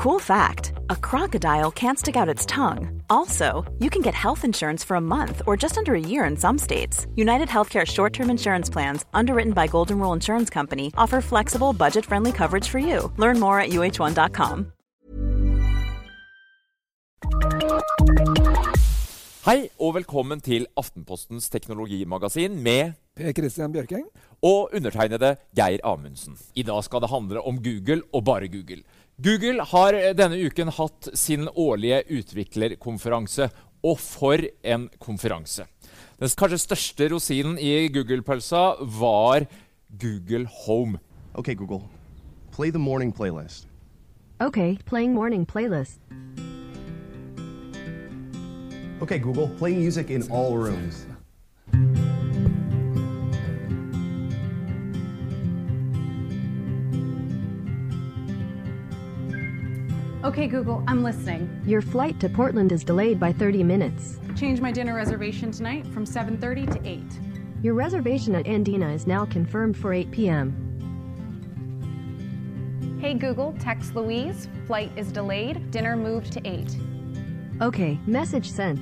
Cool fact a crocodile can't stick out its tongue. Also, you can get health insurance for a month or just under a year in some states. United Healthcare short term insurance plans, underwritten by Golden Rule Insurance Company, offer flexible, budget friendly coverage for you. Learn more at uh1.com. Hei og velkommen til Aftenpostens teknologimagasin med Per Christian Bjørking. og undertegnede Geir Amundsen. I dag skal det handle om Google og bare Google. Google har denne uken hatt sin årlige utviklerkonferanse. Og for en konferanse. Den kanskje største rosinen i Google-pølsa var Google Home. Ok, Google, play the morning playlist. Ok, playing morning playlist. Ok, Google, play music in all rooms. Okay, Google, I'm listening. Your flight to Portland is delayed by 30 minutes. Change my dinner reservation tonight from 7:30 to 8. Your reservation at Andina is now confirmed for 8 p.m. Hey Google, text Louise. Flight is delayed. Dinner moved to 8. Okay, message sent.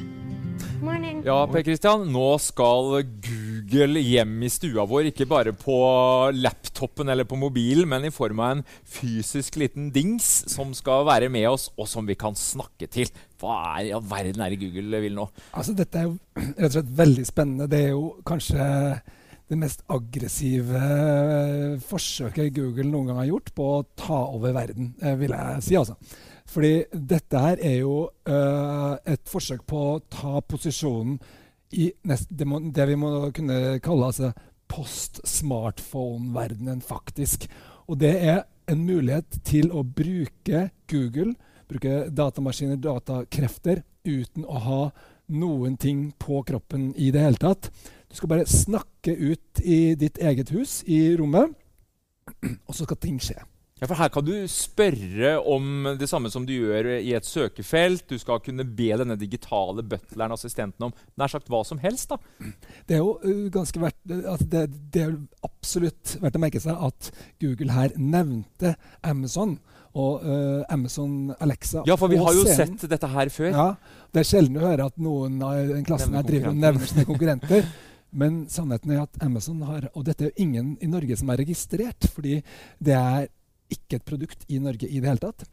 Morning. Ja, Per Christian, nå skal Google hjem i stua vår. Ikke bare på laptopen eller på mobilen, men i form av en fysisk liten dings som skal være med oss, og som vi kan snakke til. Hva er i all verden er det Google vil nå? Altså, dette er jo rett og slett veldig spennende. Det er jo kanskje det mest aggressive eh, forsøket Google noen gang har gjort på å ta over verden, eh, vil jeg si. altså. Fordi dette her er jo uh, et forsøk på å ta posisjonen i nest, det, må, det vi må kunne kalle altså post-smartphone-verdenen, faktisk. Og det er en mulighet til å bruke Google, bruke datamaskiner, datakrefter, uten å ha noen ting på kroppen i det hele tatt. Du skal bare snakke ut i ditt eget hus, i rommet, og så skal ting skje. Ja, for Her kan du spørre om det samme som du gjør i et søkefelt. Du skal kunne be denne digitale butleren, assistenten, om nær sagt hva som helst. da. Det er jo uh, ganske verdt, altså det, det er absolutt verdt å merke seg at Google her nevnte Amazon og uh, Amazon Alexa. Ja, for vi har jo scenen. sett dette her før. Ja, Det er sjelden å høre at noen av den klassen her driver og nevner sine konkurrenter. Men sannheten er at Amazon har Og dette er jo ingen i Norge som er registrert, fordi det er ikke et produkt i Norge i det hele tatt.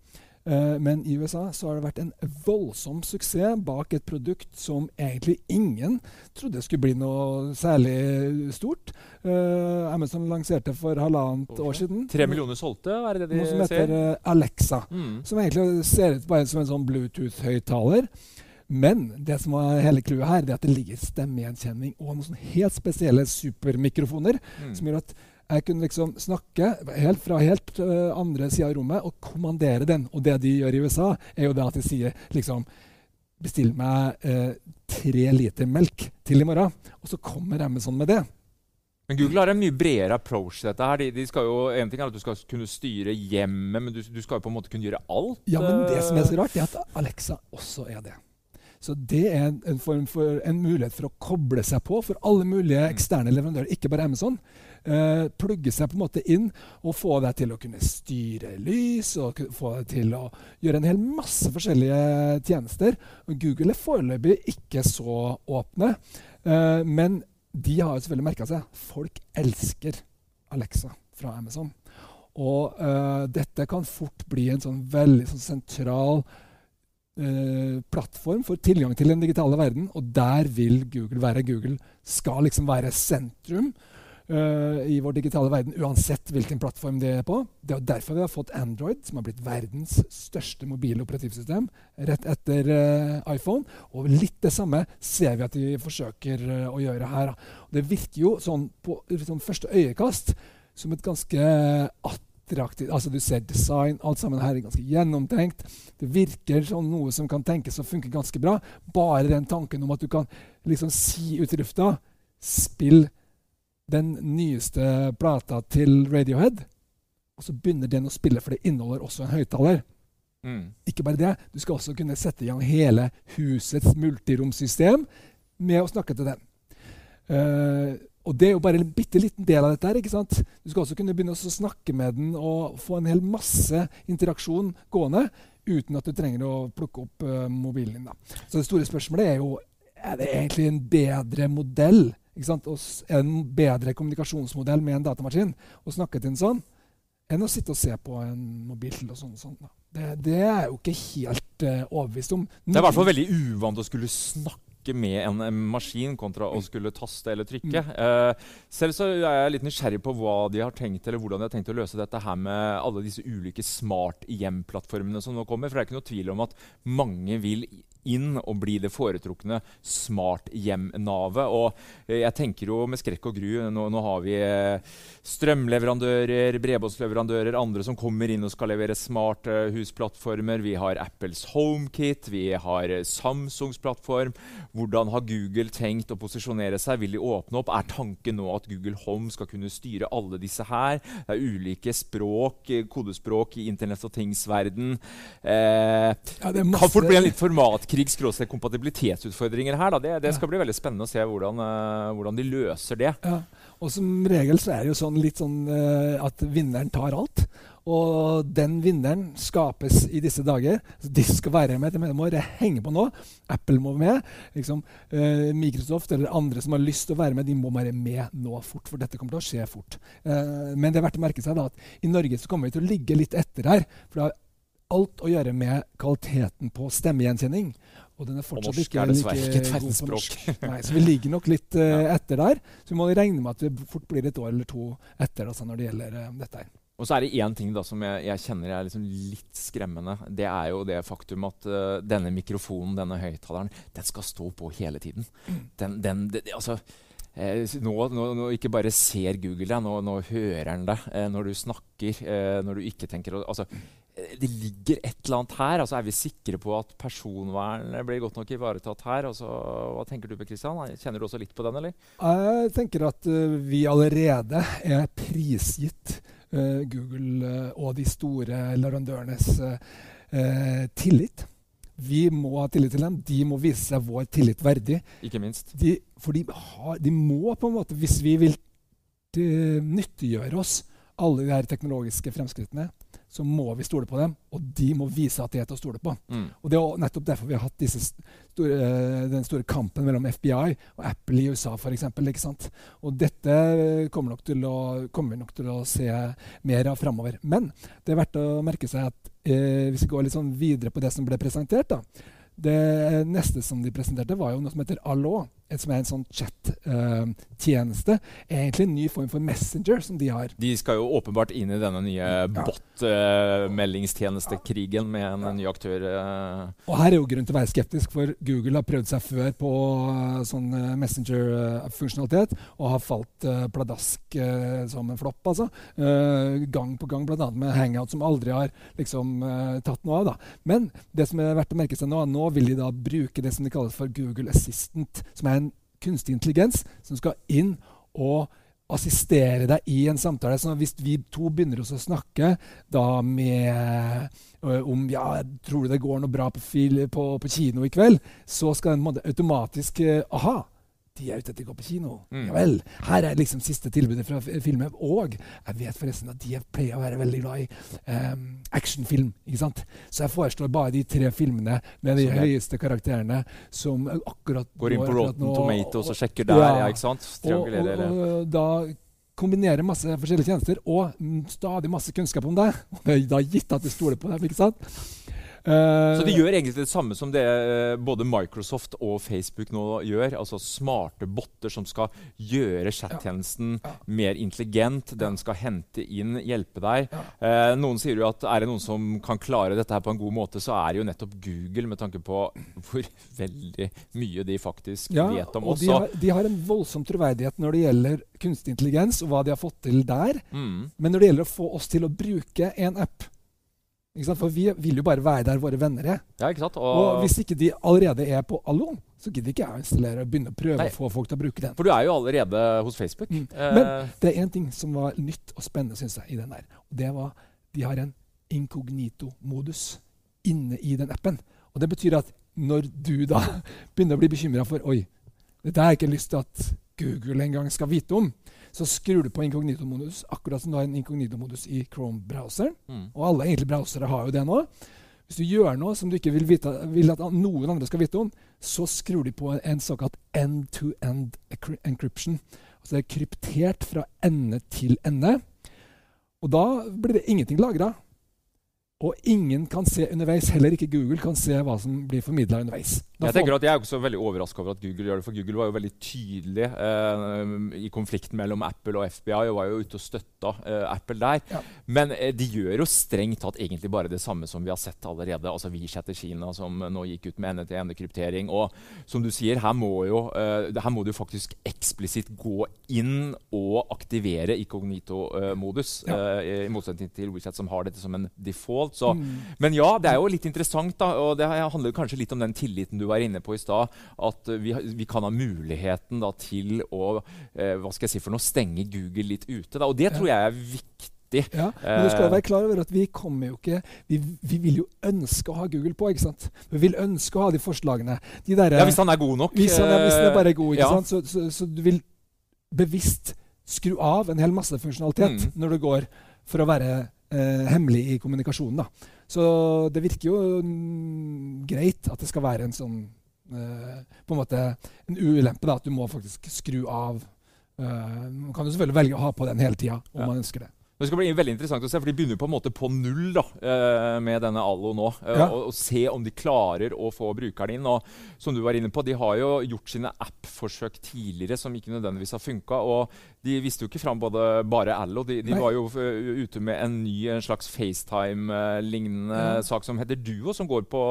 Eh, men i USA så har det vært en voldsom suksess bak et produkt som egentlig ingen trodde skulle bli noe særlig stort. Uh, Amazon lanserte for halvannet år siden Tre millioner solgte, er det det noe som heter ser? eh, Alexa. Mm. Som egentlig ser ut bare som en sånn Bluetooth-høyttaler. Men det som var hele clouet her, det er at det ligger stemmegjenkjenning og noen sånne helt spesielle supermikrofoner Mm. som gjør at jeg kunne liksom snakke helt fra helt uh, andre sida av rommet og kommandere den. Og det de gjør i USA, er jo det at de sier liksom Bestill meg eh, tre liter melk til i morgen. Og så kommer Amazon med det. Men Google har en mye bredere approach til dette. her. De, de skal jo, en ting er at Du skal kunne styre hjemmet, men du, du skal jo på en måte kunne gjøre alt. Ja, men det som er så eh, rart, er at Alexa også er det. Så det er en, en form for en mulighet for å koble seg på for alle mulige eksterne leverandører, ikke bare Amazon. Eh, plugge seg på en måte inn og få deg til å kunne styre lys og få deg til å gjøre en hel masse forskjellige tjenester. Google er foreløpig ikke så åpne, eh, men de har jo selvfølgelig merka seg folk elsker Alexa fra Amazon. Og eh, dette kan fort bli en sånn veldig sånn sentral eh, plattform for tilgang til den digitale verden, og der vil Google være. Google skal liksom være sentrum i vår digitale verden, uansett hvilken plattform det er på. Det er derfor vi har fått Android, som har blitt verdens største mobile operativsystem, rett etter eh, iPhone. Og litt det samme ser vi at de forsøker eh, å gjøre her. Og det virker jo sånn på sånn første øyekast som et ganske attraktivt Altså Du ser design, alt sammen her er ganske gjennomtenkt. Det virker som noe som kan tenkes å funke ganske bra. Bare den tanken om at du kan liksom si ut i lufta Spill den nyeste plata til Radiohead. Og så begynner den å spille, for det inneholder også en høyttaler. Mm. Ikke bare det, du skal også kunne sette i gang hele husets multiromsystem med å snakke til den. Uh, og det er jo bare en bitte liten del av dette. her, ikke sant? Du skal også kunne begynne å snakke med den og få en hel masse interaksjon gående uten at du trenger å plukke opp uh, mobilen din. Da. Så det store spørsmålet er jo er det egentlig en bedre modell, en bedre kommunikasjonsmodell med en datamaskin å snakke til en sånn, enn å sitte og se på en mobil og sånn. Og sånn det, det, er jo ikke helt uh, overbevist om. Det er i hvert fall veldig uvant å skulle snakke med en, en, maskin kontra å skulle taste eller trykke. Mm. Uh, selv så er jeg litt nysgjerrig på hva de har tenkt, eller hvordan de har tenkt å løse dette her med alle disse ulike smart hjem-plattformene som nå kommer. For det er ikke noe tvil om at mange vil inn og bli det foretrukne smart-hjem-navet. Og eh, jeg tenker jo med skrekk og gru Nå, nå har vi eh, strømleverandører, bredbåndsleverandører, andre som kommer inn og skal levere smarte husplattformer. Vi har Apples HomeKit, vi har Samsungs plattform. Hvordan har Google tenkt å posisjonere seg? Vil de åpne opp? Er tanken nå at Google Home skal kunne styre alle disse her? Det er ulike språk, kodespråk i internett og tings-verden. Eh, ja, kan fort bli en litt formatkrig krigs-kompatibilitetsutfordringer her. Det, det, skal bli veldig spennende å se hvordan, uh, hvordan de løser det. Ja. Og som regel så er det jo sånn litt sånn uh, at vinneren tar alt. Og den vinneren skapes i disse dager. De skal være med. De må henge på nå. Apple må med. Liksom, uh, Microsoft eller andre som har lyst til å være med, de må være med nå fort. For dette kommer til å skje fort. Uh, men det er verdt å merke seg da at i Norge så kommer vi til å ligge litt etter her. For det har alt å gjøre med kvaliteten på stemmegjenkjenning. Og den er fortsatt ikke like god på verdensspråk. Nei, så vi ligger nok litt uh, etter der. Så vi må regne med at det fort blir et år eller to etter altså, når det gjelder uh, dette her. Og så er det én ting da som jeg, jeg kjenner er liksom litt skremmende. Det er jo det faktum at uh, denne mikrofonen, denne høyttaleren, den skal stå på hele tiden. Den, den, det, altså, eh, nå, nå, nå, ikke bare ser Google deg, nå, nå hører den deg eh, når du snakker. Eh, når du ikke tenker altså, det ligger et eller annet her. altså Er vi sikre på at personvernet blir godt nok ivaretatt her? Altså, hva tenker du på, Kristian? Kjenner du også litt på den, eller? Jeg tenker at uh, vi allerede er prisgitt uh, Google uh, og de store leverandørenes tillit. Vi må ha tillit til dem. De må vise seg vår tillit verdig. Ikke minst. De, for de, har, de må på en måte, hvis vi vil nyttiggjøre oss alle de her teknologiske fremskrittene, så må vi stole på dem, og de må vise at de er til å stole på. Mm. Og Det er nettopp derfor vi har hatt store, eh, den store kampen mellom FBI og Apple i USA for eksempel. Og dette kommer, nok til å, kommer vi nok til å se mer av framover. Men det er verdt å merke seg at eh, hvis vi går litt sånn videre på det som ble presentert da, Det neste som de presenterte, var jo noe som heter Allo som er en sånn chat-tjeneste. Uh, egentlig en ny form for messenger som de har. De skal jo åpenbart inn i denne nye ja. bot-meldingstjenestekrigen med en, ja. ny aktør. Uh. Og her er jo grunn til å være skeptisk, for Google har prøvd seg før på uh, sånn messenger-funksjonalitet og har falt pladask som en flopp, altså. gang på gang, bl.a. med Hangout, som aldri har liksom tatt noe av. da. Men det som er verdt å merke seg nå, nå vil de da bruke det som de kaller for Google Assistant, som er en kunstig intelligens som skal inn og assistere deg i en samtale. Så hvis vi to begynner å snakke da med om ja, tror du det går noe bra på, fil, på, på kino i kveld, så skal den automatisk Aha! De er ute etter å gå på kino. Mm. Ja vel. Her er liksom siste tilbudet fra filmen. Og jeg vet forresten at de pleier å være veldig glad i um, actionfilm. ikke sant? Så jeg foreslår bare de tre filmene med de høyeste karakterene som akkurat Går inn på Rotten Tomatoes og sjekker der, ja, ja ikke sant? Og, og, og, da kombinerer masse forskjellige tjenester og stadig masse kunnskap om deg. Da gitt at du stoler på dem. ikke sant? Så de gjør egentlig det samme som det eh, både Microsoft og Facebook nå gjør. Altså smarte botter som skal gjøre chattjenesten ja. ja. mer intelligent. Den skal hente inn, hjelpe deg. Ja. Eh, noen sier jo at er det noen som kan klare dette her på en god måte, så er det jo nettopp Google, med tanke på hvor veldig mye de faktisk vet om oss. De har, de har en voldsom troverdighet når det gjelder kunstig intelligens og hva de har fått til der. Mm. Men når det gjelder å få oss til å bruke en app for vi vil jo bare være der våre venner er. Ja? Og, og hvis ikke de allerede er på Allo, så gidder ikke jeg å installere og begynne å prøve Nei. å få folk til å bruke den. For du er jo allerede hos Facebook. Mm. Eh. Men det er én ting som var nytt og spennende, syns jeg, i den der. Og det var de har en inkognito-modus inne i den appen. Og det betyr at når du da begynner å bli bekymra for Oi, dette har jeg ikke lyst til at Google en gang skal vite om så skrur du på inkognito-modus, akkurat som du har en inkognito-modus i Chrome-browseren. Mm. Og alle egentlig browsere har jo det nå. Hvis du gjør noe som du ikke vil, vite, vil at noen andre skal vite om, så skrur de på en, en såkalt end-to-end encryption. Altså det er kryptert fra ende til ende. Og da blir det ingenting lagra. Og ingen kan se underveis, heller ikke Google kan se hva som blir formidla underveis. Da Jeg tenker at jeg er også veldig overraska over at Google gjør det, for Google var jo veldig tydelig eh, i konflikten mellom Apple og FBI og var jo ute og støtta eh, Apple der. Ja. Men eh, de gjør jo strengt tatt egentlig bare det samme som vi har sett allerede. Altså WeChat i Kina som eh, nå gikk ut med ende-til-ende-kryptering. Og som du sier, her må, jo, eh, her må du faktisk eksplisitt gå inn og aktivere inkognito-modus. Ja. eh, I motsetning til WeChat som har dette som en default. Så Mm. men ja, det er jo litt interessant, da, og det handler kanskje litt om den tilliten du var inne på i stad. At eh, vi, vi kan ha muligheten da, til å eh, hva skal jeg si for noe, stenge Google litt ute. Da, og det tror jeg er viktig. Ja, men du skal Eh, være klar over at vi kommer jo ikke Vi, vi vil jo ønske å ha Google på, ikke sant? Vi vil ønske å ha de forslagene. De der, Ja, Hvis han er god nok. hvis han er, hvis han er bare god, ikke ja. sant? Så, så, så du vil bevisst skru av en hel masse funksjonalitet Mm. når du går for å være eh, hemmelig i kommunikasjonen. da. Så det virker jo mm, greit at det skal være en sånn eh, på en måte en ulempe, da, at du må faktisk skru av. Eh, man kan jo selvfølgelig velge å ha på den hele tida om Ja. man ønsker det. Det skal bli veldig interessant å se, for de begynner på en måte på null da, eh, med denne Allo nå. eh, Ja. og, og se om de klarer å få brukeren inn. Og som du var inne på, De har jo gjort sine app-forsøk tidligere som ikke nødvendigvis har funka. De viste jo ikke fram både bare Allo. De, de var jo eh, ute med en ny en slags FaceTime-lignende mm. sak som heter Duo, som går på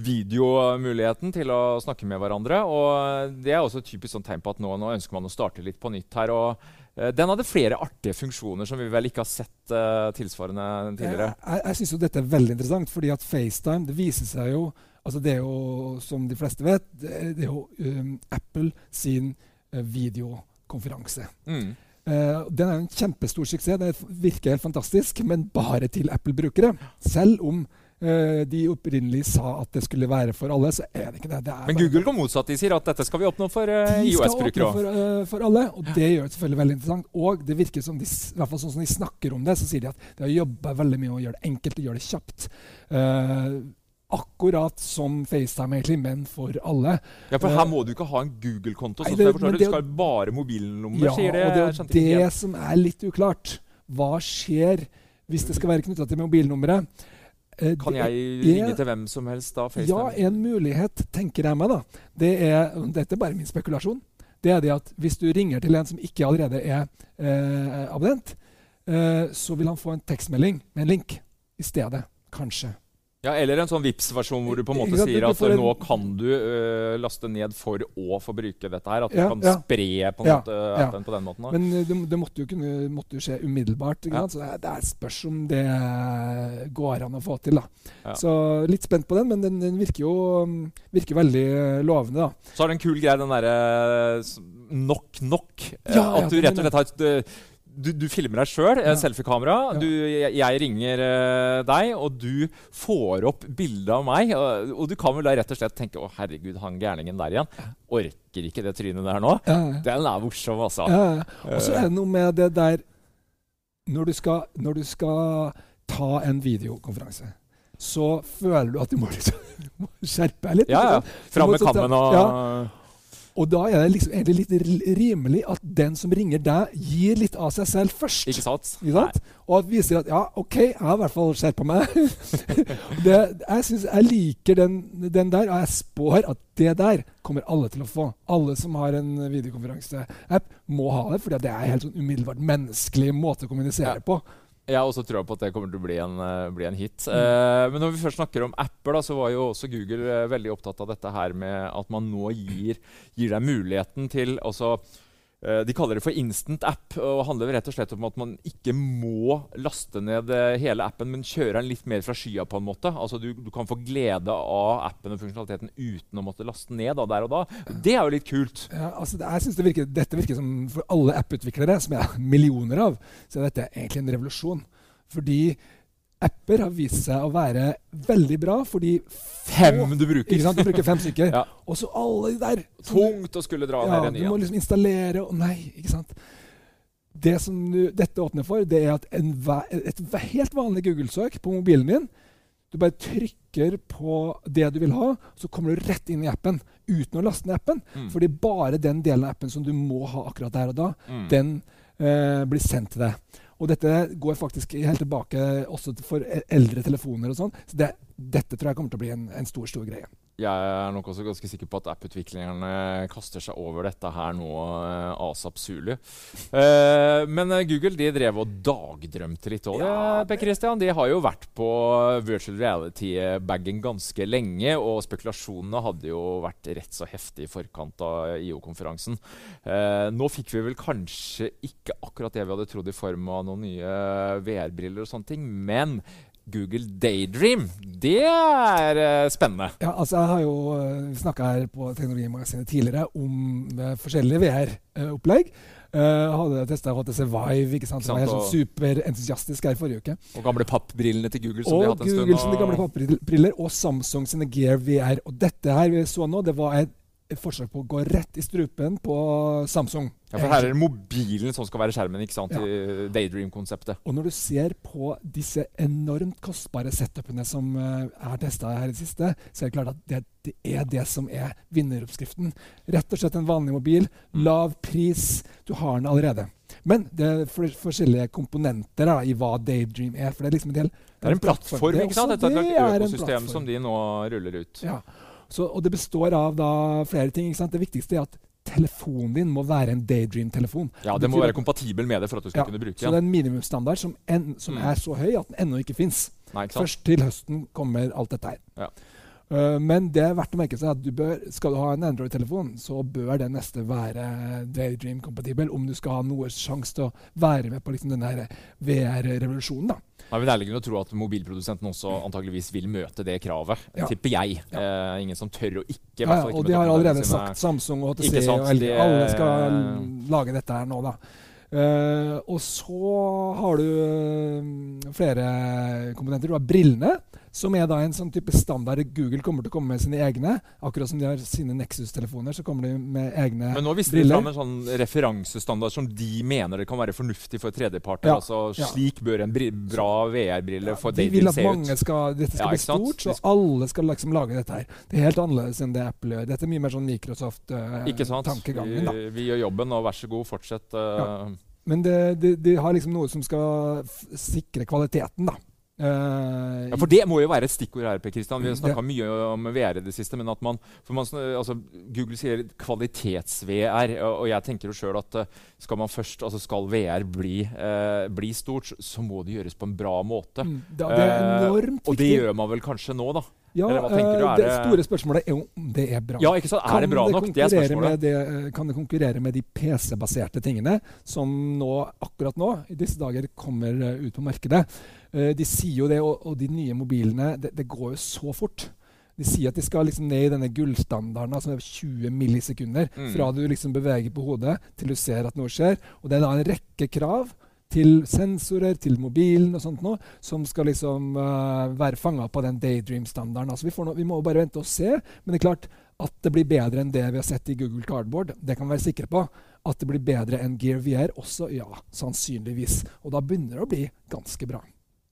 videomuligheten til å snakke med hverandre. Og Det er også et typisk sånn tegn på at nå, nå ønsker man å starte litt på nytt her. og Den hadde flere artige funksjoner som vi vel ikke har sett uh, tilsvarende tidligere. Jeg, jeg, syns jo dette er veldig interessant, fordi at FaceTime det viser seg jo altså Det er jo, som de fleste vet, det er, jo um, Apple sin uh, videokonferanse. Mm. Uh, den er en kjempestor suksess. Det virker helt fantastisk, men bare til Apple-brukere. Selv om eh, de opprinnelig sa at det skulle være for alle, så er det ikke det. det er Men Google går motsatt. De sier at dette skal vi oppnå for skal IOS-brukere for, uh, for alle, og det gjør det selvfølgelig veldig interessant. Og det virker som de, i hvert fall sånn som de snakker om det, så sier de at de har jobba veldig mye med å gjøre det enkelt og gjøre det kjapt. Uh, akkurat som FaceTime, egentlig, men for alle. Ja, for her må du ikke ha en Google-konto. Sånn jeg forstår det. Du skal bare mobilnummer, Ja, sier det. og det er jo det som er litt uklart. Hva skjer hvis det skal være knytta til mobilnummeret? Eh, Kan jeg ringe til hvem som helst da? Ja, en mulighet, tenker jeg meg, da. Det er, dette er bare min spekulasjon. Det er det at hvis du ringer til en som ikke allerede er eh, abonnent, eh, så vil han få en tekstmelding med en link i stedet. Kanskje. Ja, Eller en sånn Vipps-versjon hvor du på en måte sier at en- nå kan du uh, laste ned for å få bruke dette her. At du Ja, kan ja. spre på en Ja, måte ja. appen på den måten. da. Men eh, det, det måtte jo kunne, måtte jo skje umiddelbart. Så det, er- det spørsmål spørs om det går an å få til. da. Så litt spent på den, men den, den virker jo virker veldig eh, lovende. da. Så har det en kul greie, den derre nok nok. Eh, at du rett og slett har et du, du filmer deg sjøl, Ja. selfiekamera. Ja. Jeg, jeg ringer øh, deg, og du får opp bilde av meg. Og, og du kan vel da rett og slett tenke 'Å, herregud, han gærningen der igjen'. Orker ikke det trynet der nå. Den er morsom, altså. ja. Og så er det noe med det der Når du skal, når du skal ta en videokonferanse, så føler du at du må, liksom, må skjerpe deg litt. Ja, ja. Fram med kammen og ja. Og da er det liksom egentlig litt rimelig at den som ringer deg, gir litt av seg selv først. Ikke sant? Ikke sant? Og at viser at ja, OK, jeg har i hvert fall skjerpa meg. det, jeg, synes, jeg liker den, den der, og jeg spår at det der kommer alle til å få. Alle som har en videokonferanse-app, må ha det, for det er en helt sånn umiddelbart menneskelig måte å kommunisere Ja. på. Jeg har også trua på at det kommer til å bli en, eh, bli en hit. Mm. Eh, men når vi først snakker om apper, da, så var jo også Google eh, veldig opptatt av dette her med at man nå gir, gir deg muligheten til altså, eh, De kaller det for instant app, og handler rett og slett om at man ikke må laste ned eh, hele appen, men kjøre den litt mer fra skya. på en måte. Altså Du, du kan få glede av appen og funksjonaliteten uten å måtte laste ned da, der og da. Det er jo litt kult. Ja, altså jeg synes det virker, Dette virker som for alle app-utviklere, som jeg har millioner av, så er dette egentlig en revolusjon. Fordi apper har vist seg å være veldig bra fordi Fem du bruker. Ikke sant? Du bruker fem stykker. Ja. Og så alle de der. Tungt å skulle dra Ja, ned en du må liksom installere og Nei, ikke sant. Det som du, dette åpner for, det er at en, et helt vanlig Google-søk på mobilen din Du bare trykker på det du vil ha, så kommer du rett inn i appen uten å laste ned appen. Mm. Fordi bare den delen av appen som du må ha akkurat der og da, Mm. den eh, blir sendt til deg. Og dette går faktisk helt tilbake også for e- eldre telefoner og sånn. Så det, dette tror jeg kommer til å bli en, en stor, stor greie. Jeg er nok også ganske sikker på at app-utviklingerne kaster seg over dette her nå uh, asap zulu. Uh, men eh, Google de drev og dagdrømte litt òg. Ja, Per Christian, de har jo vært på virtual reality-bagen ganske lenge, og spekulasjonene hadde jo vært rett så heftig i forkant av IO-konferansen. Uh, nå fikk vi vel kanskje ikke akkurat det vi hadde trodd i form av noen nye VR-briller og sånne ting, men Google Daydream, det er eh, spennende. Ja, altså Jeg har jo uh, snakka her på Teknologimagasinet tidligere om eh, forskjellige VR-opplegg. Uh, hadde testa HTC Vive, ikke sant? Som var helt sånn superentusiastisk her i forrige uke. Og gamle pappbrillene til Google. som de har hatt en stund. Og Google sine og- gamle pappbriller, og Samsung sine Gear VR. Og dette her vi så nå, det var et, et forsøk på å gå rett i strupen på Samsung. Ja, for her er det mobilen som skal være skjermen, ikke sant? Ja. I Daydream-konseptet. Og når du ser på disse enormt kostbare setupene som uh, er testa her i det siste, så er det klart at det, det er det som er vinneroppskriften. Rett og slett en vanlig mobil. Mm. Lav pris. Du har den allerede. Men det er for, forskjellige komponenter da, i hva Daydream er. For det er liksom en del Det er en plattform, ikke sant? Dette er et økosystem som de nå ruller ut. Ja. Så, og det består av da flere ting. Det viktigste er at telefonen din må være en Daydream-telefon. Ja, Det må være kompatibel med det for at du skal Ja, kunne bruke den. Så det er en minimumsstandard som, en, som Mm. er så høy at den ennå ikke fins. Først til høsten kommer alt dette her. Ja. Uh, men det er verdt å merke seg at du bør, skal du ha en Android-telefon, så bør den neste være Daydream-kompatibel om du skal ha noe sjanse til å være med på liksom denne VR-revolusjonen. da. vil er vel nærliggende å tro at mobilprodusenten også antageligvis vil møte det kravet. Ja. Tipper jeg. Eh, ingen som tør å ikke. Ja, ja, og de har allerede sine. sagt Samsung og HTC sant, og LG. Alle skal lage dette her nå, da. Eh, og så har du eh, flere komponenter. Du har brillene, som er da en sånn type standard Google kommer til å komme med sine egne. Akkurat som de har sine Nexus-telefoner, så kommer de med egne Men nå viste de fram en sånn referansestandard som de mener det kan være fornuftig for tredjeparter. Ja, altså ja. Slik bør en bra VR-brille for de dating vil at se mange ut. skal, dette skal Ja, bli stort, så alle skal liksom lage dette her. Det er helt annerledes enn det Apple gjør. Dette er mye mer sånn Microsoft-tankegangen. da. Vi, vi gjør jobben, og vær så god, fortsett. Uh, Ja. Men det, de har liksom noe som skal sikre kvaliteten, da. Eh, Ja, for Det må jo være et stikkord her. Per Christian. Vi har Mm, snakka mye om VR i det siste. men at man, for man, altså, Google sier kvalitets-VR, og, og jeg tenker jo sjøl at eh, skal man først, altså skal VR bli, uh, bli stort, så må det gjøres på en bra måte. Mm, da, det er enormt uh, og det gjør man vel kanskje nå, da. Ja, du, det store spørsmålet er om det er bra. Ja, ikke sant? Er det bra nok? Det er spørsmålet. med det, kan det konkurrere med de PC-baserte tingene som nå, akkurat nå, i disse dager, kommer ut på markedet? Eh, de sier jo det, og, og de nye mobilene, det, det går jo så fort. De sier at de skal liksom ned i denne gullstandarden, altså 20 millisekunder, Mm. fra du liksom beveger på hodet til du ser at noe skjer. Og det er da en rekke krav til sensorer, til mobilen og sånt nå, som skal liksom uh, være fanga på den daydream-standarden. Altså vi, får nå- vi må bare vente og se. Men det er klart at det blir bedre enn det vi har sett i Google Cardboard. Det kan vi være sikre på. At det blir bedre enn Gear VR også, ja, sannsynligvis. Og da begynner det å bli ganske bra.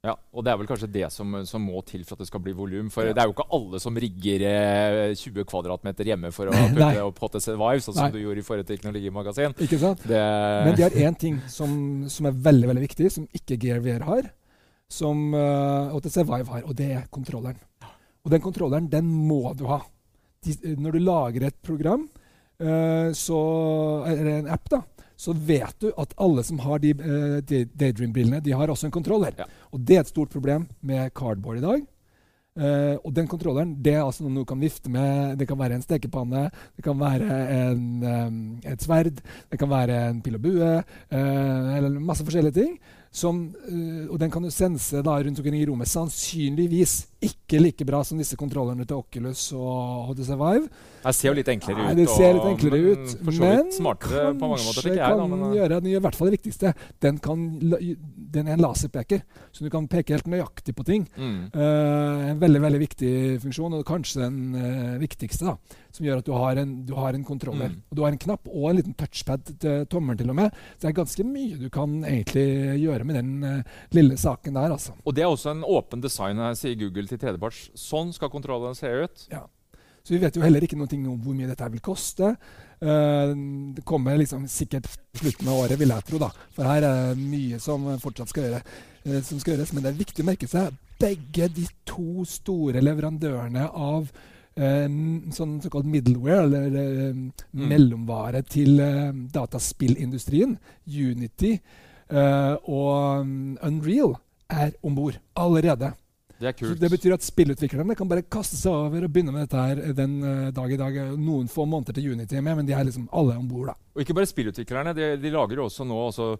Ja, og det er vel kanskje det som, som må til for at det skal bli volum. For Ja. det er jo ikke alle som rigger eh, 20 kvadratmeter hjemme for å putte opp HTC Vive, sånn som du gjorde i forrige Teknologimagasin. Ikke sant? Det, Men de har én ting som, som er veldig veldig viktig, som ikke Gear VR har, som uh, HTC Vive har, og det er kontrolleren. Og den kontrolleren, den må du ha. De, når du lager et program, uh, så, eller en app, da, så vet du at alle som har de de Daydream-brillene, de har også en kontroller. Ja. Og det er et stort problem med Cardboard i dag. Uh, og den kontrolleren det er altså noe du kan vifte med. Det kan være en stekepanne, det kan være en, um, et sverd, det kan være en pil og bue, uh, eller masse forskjellige ting. Som, eh, og den kan du sense da rundt omkring i rommet. Sannsynligvis ikke like bra som disse kontrollerne til Oculus og HTC Vive. det ser jo litt enklere Nei, ut. det ser litt og- enklere men ut. Men vidt smartere på mange måter, kanskje kan jeg. Da, men, eh, gjøre, den i hvert fall det viktigste. Den, kan, den er en laserpeker, så du kan peke helt nøyaktig på ting. mm. Uh, en veldig veldig viktig funksjon, og kanskje den uh, viktigste. da, Som gjør at du har en, du har en kontroller. Mm. Og du har en knapp og en liten touchpad til tommelen til og med. Så det er ganske mye du kan egentlig gjøre gjøre med den uh, lille saken der. altså. Og det er også en åpen design, her, sier Google til tredjeparts. Sånn skal kontrollen se ut. Ja. Så vi vet jo heller ikke noe om hvor mye dette vil koste. Uh, det kommer liksom sikkert slutten av året, vil jeg tro. da. For her er det mye som fortsatt skal, gjøre, uh, som skal gjøres. Men det er viktig å merke seg begge de to store leverandørene av sånn såkalt middleware, eller mm. mellomvare til dataspillindustrien, Unity og um, Unreal, er om bord allerede. Det er kult. Så det betyr at spillutviklerne kan bare kaste seg over og begynne med dette her den uh, dag i dag. Noen få måneder til Unity men de er liksom alle om bord. Og ikke bare spillutviklerne. De, de lager jo også nå også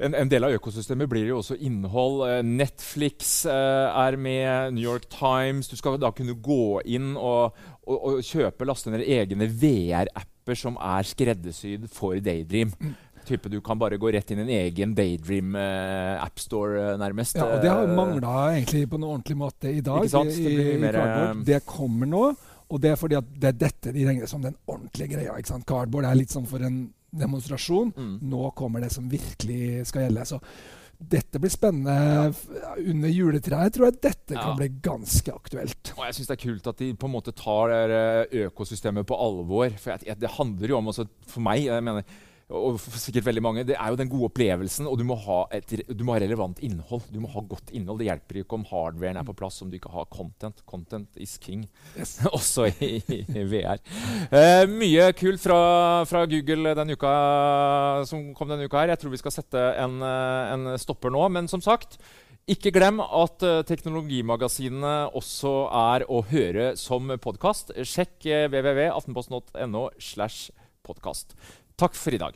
en, en, del av økosystemet blir jo også innhold. Netflix uh, er med, New York Times. Du skal da kunne gå inn og, og, og kjøpe, laste ned egne VR-apper som er skreddersydd for Daydream. Mm type du kan bare gå rett inn i en egen Daydream uh, appstore, uh, nærmest. Ja, og Det har mangla egentlig på en ordentlig måte i dag. Ikke sant? Det, i, mer, det kommer nå, og det er fordi at det er dette de regner som den ordentlige greia. ikke sant? Cardboard er litt sånn for en demonstrasjon. Mm. Nå kommer det som virkelig skal gjelde. så dette blir spennende. Ja. Under juletreet tror jeg dette ja. kan bli ganske aktuelt. Og jeg synes Det er kult at de på en måte tar økosystemet på alvor. For jeg, jeg, Det handler jo om også, For meg jeg mener, og sikkert veldig mange, det er jo den gode opplevelsen. Og du må, ha et, du må ha relevant innhold. Du må ha godt innhold. Det hjelper ikke om hardwaren er på plass om du ikke har content. Content is king, yes. også i, i VR. Eh, mye kult fra, fra, Google denne uka, som kom denne uka her. Jeg tror vi skal sette en, eh, en stopper nå. Men som sagt, ikke glem at uh, teknologimagasinene også er å høre som podkast. Sjekk uh, www.aftenposten.no slash podkast. Takk for i dag.